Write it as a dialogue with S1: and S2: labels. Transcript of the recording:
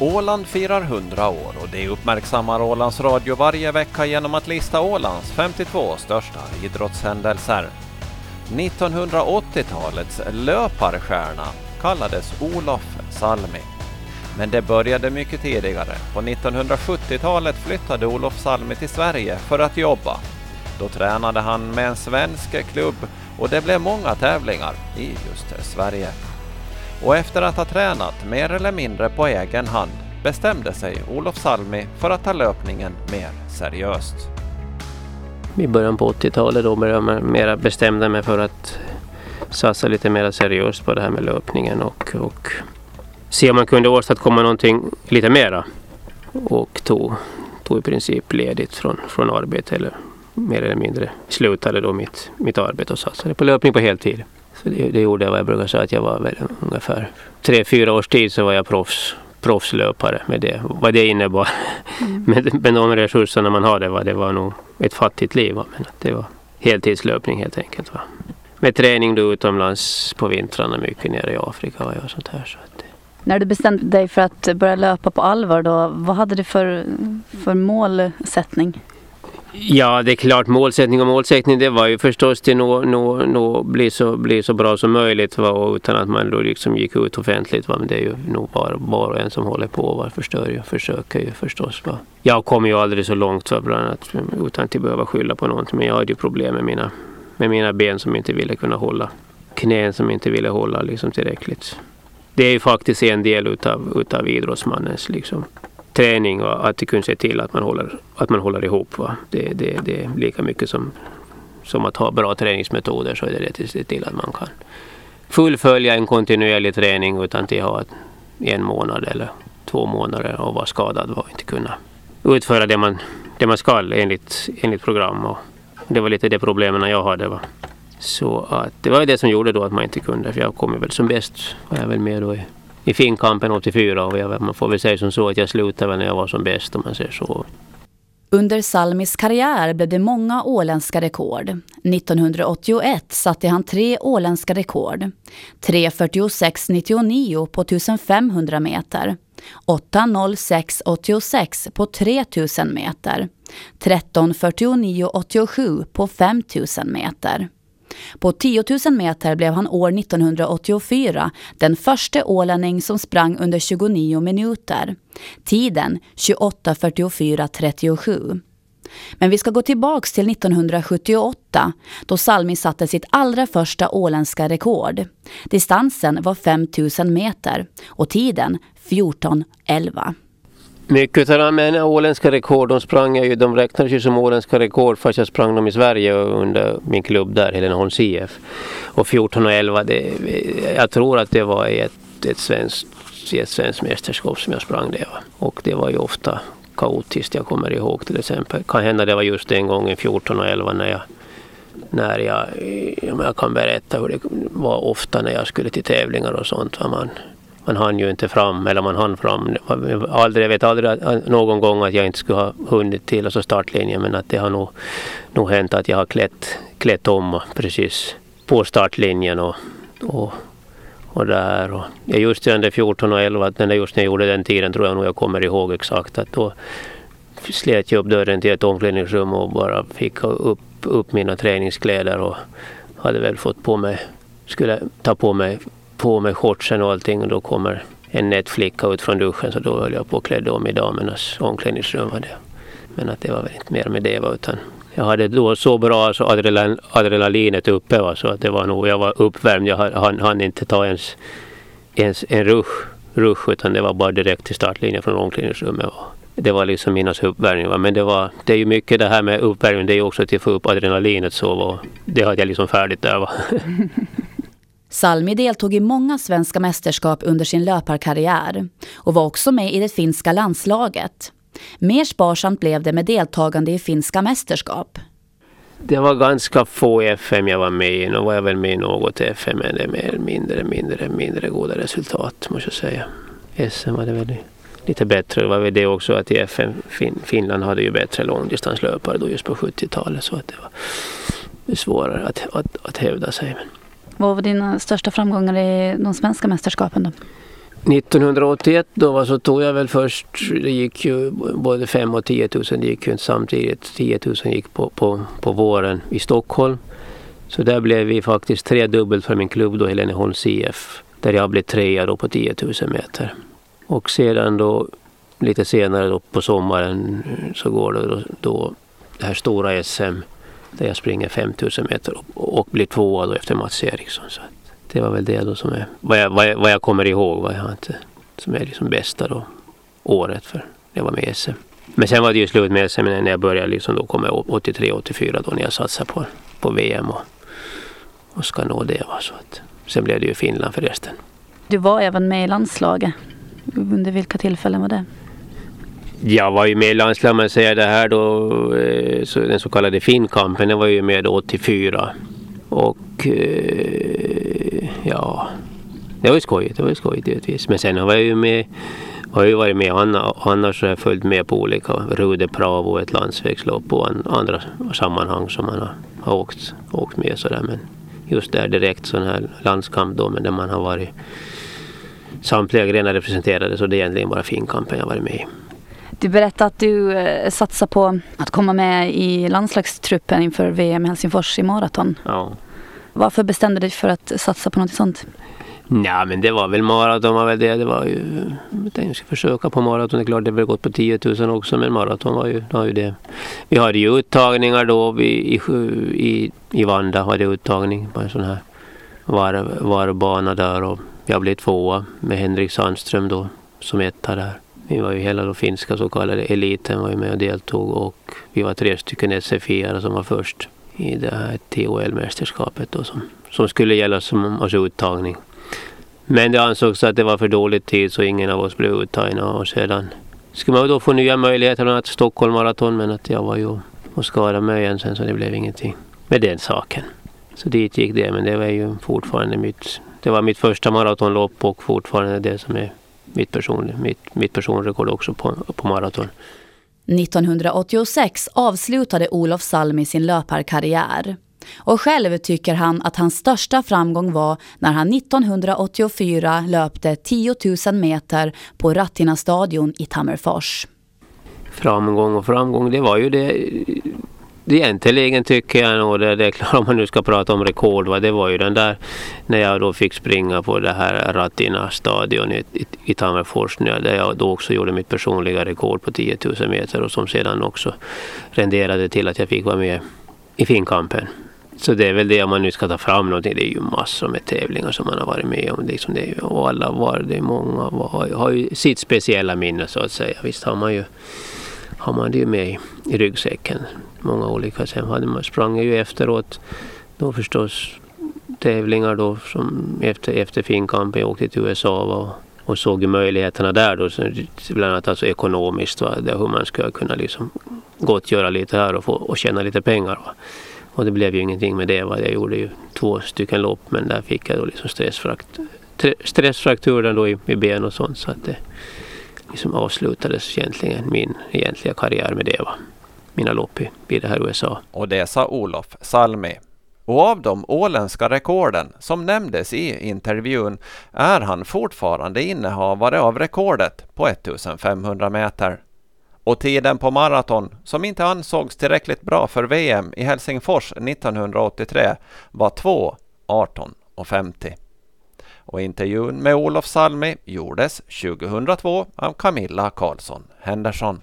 S1: Åland firar 100 år och det uppmärksammar Ålands Radio varje vecka genom att lista Ålands 52 största idrottshändelser. 1980-talets löparstjärna kallades Olof Salmi. Men det började mycket tidigare. På 1970-talet flyttade Olof Salmi till Sverige för att jobba. Då tränade han med en svensk klubb och det blev många tävlingar i just Sverige och efter att ha tränat mer eller mindre på egen hand bestämde sig Olof Salmi för att ta löpningen mer seriöst.
S2: I början på 80-talet då började jag mera bestämde mig för att satsa lite mer seriöst på det här med löpningen och, och se om man kunde åstadkomma någonting lite mera. Och tog, tog i princip ledigt från, från arbete eller mer eller mindre slutade då mitt, mitt arbete och satsade på löpning på heltid. Så det, det gjorde jag vad jag brukar säga att jag var väl ungefär tre, fyra års tid så var jag proffs, proffslöpare med det, vad det innebar. Mm. med, med de resurserna man hade var det var nog ett fattigt liv. Va? Men det var heltidslöpning helt enkelt. Va? Med träning då utomlands på vintrarna mycket nere i Afrika och sånt här. Så att,
S3: när du bestämde dig för att börja löpa på allvar då, vad hade du för, för målsättning?
S2: Ja, det är klart målsättning och målsättning det var ju förstås till nå, nå, nå, bli, så, bli så bra som möjligt va? utan att man då liksom gick ut offentligt. Va? Men det är ju nog var, var och en som håller på och förstör ju, försöker ju förstås. Va? Jag kom ju aldrig så långt va? bland annat utan att behöva skylla på någonting. Men jag hade ju problem med mina, med mina ben som inte ville kunna hålla. Knän som inte ville hålla liksom tillräckligt. Det är ju faktiskt en del utav, utav idrottsmannens liksom, träning och att kunna se till att man håller, att man håller ihop. Va? Det, det, det är lika mycket som, som att ha bra träningsmetoder så är det att se till att man kan fullfölja en kontinuerlig träning utan att ha en månad eller två månader och vara skadad och inte kunna utföra det man, det man ska enligt, enligt program. Och det var lite det problemen jag hade. Va? Så att det var det som gjorde då att man inte kunde, för jag kom väl som bäst, var jag väl med då i i Finnkampen 84 och jag, man får väl säga som så att jag slutade när jag var som bäst om man säger så.
S3: Under Salmis karriär blev det många åländska rekord. 1981 satte han tre åländska rekord. 3.46,99 på 1500 meter. 8.06,86 på 3000 meter. 13.49,87 på 5000 meter. På 10 000 meter blev han år 1984 den första ålänning som sprang under 29 minuter. Tiden 28.44.37. Men vi ska gå tillbaks till 1978 då Salmi satte sitt allra första åländska rekord. Distansen var 5000 meter och tiden 14.11.
S2: Mycket av de åländska rekord de sprang ju, de räknades ju som åländska rekord fast jag sprang dem i Sverige under min klubb där, Heleneholms IF. Och 14 och 11, det, jag tror att det var ett, ett, svenskt, ett svenskt mästerskap som jag sprang det. Och det var ju ofta kaotiskt, jag kommer ihåg till exempel. Kan hända det var just den gången 14 och 11 när jag när jag, jag kan berätta hur det var ofta när jag skulle till tävlingar och sånt. Man, man hann ju inte fram, eller man hann fram. Aldrig, jag vet aldrig någon gång att jag inte skulle ha hunnit till alltså startlinjen men att det har nog, nog hänt att jag har klätt, klätt om precis på startlinjen och, och, och där. Och just den där 14 och 11, den där just när jag gjorde den tiden tror jag nog jag kommer ihåg exakt att då slet jag upp dörren till ett omklädningsrum och bara fick upp, upp mina träningskläder och hade väl fått på mig, skulle ta på mig på mig shortsen och allting och då kommer en nätt flicka ut från duschen så då höll jag på att klädde om i damernas omklädningsrum. Var det. Men att det var väl inte mer med det utan jag hade då så bra alltså adrenalin, adrenalinet uppe va, så att det var nog, jag var uppvärmd. Jag hann, hann inte ta ens, ens en rush, rush utan det var bara direkt till startlinjen från omklädningsrummet. Va. Det var liksom mina uppvärmning. Va. Men det, var, det är ju mycket det här med uppvärmning, det är ju också till att få upp adrenalinet så. Va. Det hade jag liksom färdigt där. Va.
S3: Salmi deltog i många svenska mästerskap under sin löparkarriär och var också med i det finska landslaget. Mer sparsamt blev det med deltagande i finska mästerskap.
S2: Det var ganska få FM jag var med i. Nu var jag väl med i något FM men det är mer, mindre, mindre, mindre goda resultat måste jag säga. SM var det väl lite bättre. Det var väl det också att i FM, fin, Finland hade ju bättre långdistanslöpare då just på 70-talet så att det var svårare att, att, att hävda sig. Men
S3: vad var dina största framgångar i de svenska mästerskapen? Då?
S2: 1981 då så tog jag väl först, det gick ju både 5 och 10 000, det gick ju inte samtidigt. 10 000 gick på, på, på våren i Stockholm. Så där blev vi faktiskt tredubbelt för min klubb då, Heleneholms IF. Där jag blev trea då på 10 000 meter. Och sedan då lite senare då på sommaren så går det då, då det här stora SM där jag springer 5000 meter och, och blir tvåa då efter Mats Eriksson. Så det var väl det då som är vad jag, vad jag, vad jag kommer ihåg vad jag inte, som är liksom bästa då året för jag var med i SM. Men sen var det ju slut med SM när jag började liksom då komma 83-84 då när jag satsade på, på VM och, och ska nå det. Va? Så att, sen blev det ju Finland förresten.
S3: Du var även med i landslaget. Under vilka tillfällen var det?
S2: Jag var ju med i landslaget, men säger det här då, eh, så den så kallade Finnkampen, den var ju med 84. Och eh, ja, det var ju skojigt, det var ju skojigt givetvis. Men sen har jag ju med har ju varit med annars har jag följt med på olika Rude Pravo, ett landsvägslopp och andra sammanhang som man har, har åkt, åkt med sådär. Men just där direkt sån här landskamp då, men där man har varit samtliga grenar representerade så det är egentligen bara finkampen jag varit med i.
S3: Du berättade att du eh, satsar på att komma med i landslagstruppen inför VM i Helsingfors i maraton.
S2: Ja.
S3: Varför bestämde du dig för att satsa på något sånt?
S2: Ja men det var väl maraton var väl det. Det var ju, jag tänkte försöka på maraton. Det är klart det har väl gått på 10 000 också men maraton var ju, var ju det. Vi hade ju uttagningar då vi, i, i, i Vanda hade uttagning på en sån här var, var där och jag blev tvåa med Henrik Sandström då som etta där. Vi var ju hela den finska så kallade eliten var ju med och deltog och vi var tre stycken SFI-are som var först i det här THL-mästerskapet då som, som skulle gälla som oss uttagning. Men det ansågs att det var för dålig tid så ingen av oss blev uttagna och sedan skulle man då få nya möjligheter bland annat Stockholm Marathon men att jag var ju och skadade mig igen sen så det blev ingenting med den saken. Så dit gick det men det var ju fortfarande mitt, det var mitt första maratonlopp och fortfarande det som är mitt, person, mitt, mitt personrekord också på, på maraton.
S3: 1986 avslutade Olof Salmi sin löparkarriär. Och själv tycker han att hans största framgång var när han 1984 löpte 10 000 meter på Rattina stadion i Tammerfors.
S2: Framgång och framgång, det var ju det egentligen tycker jag nog det, det är klart om man nu ska prata om rekord. Va, det var ju den där när jag då fick springa på det här Ratina stadion i, i, i Tammerfors. Där jag då också gjorde mitt personliga rekord på 10 000 meter och som sedan också renderade till att jag fick vara med i finkampen. Så det är väl det om man nu ska ta fram någonting. Det är ju massor med tävlingar som man har varit med om. Liksom det, och alla var det många har, har ju sitt speciella minne så att säga. Visst har man ju har man det ju med i, i ryggsäcken. Många olika. Sen hade man sprang ju efteråt då förstås tävlingar då som efter, efter finkampen. Jag åkte till USA och, och såg ju möjligheterna där då. Bland annat alltså ekonomiskt. Va? Där hur man skulle kunna liksom gottgöra lite här och, få, och tjäna lite pengar. Va? Och det blev ju ingenting med det. Va? Jag gjorde ju två stycken lopp men där fick jag då liksom stressfrakt, stressfrakturen då i, i ben och sånt. Så att det, liksom avslutades egentligen min egentliga karriär med det. Va? Mina lopp i, i det här USA.
S1: Och det sa Olof Salmi. Och av de åländska rekorden som nämndes i intervjun är han fortfarande innehavare av rekordet på 1500 meter. Och tiden på maraton, som inte ansågs tillräckligt bra för VM i Helsingfors 1983, var 2.18.50 och intervjun med Olof Salmi gjordes 2002 av Camilla Karlsson Henderson.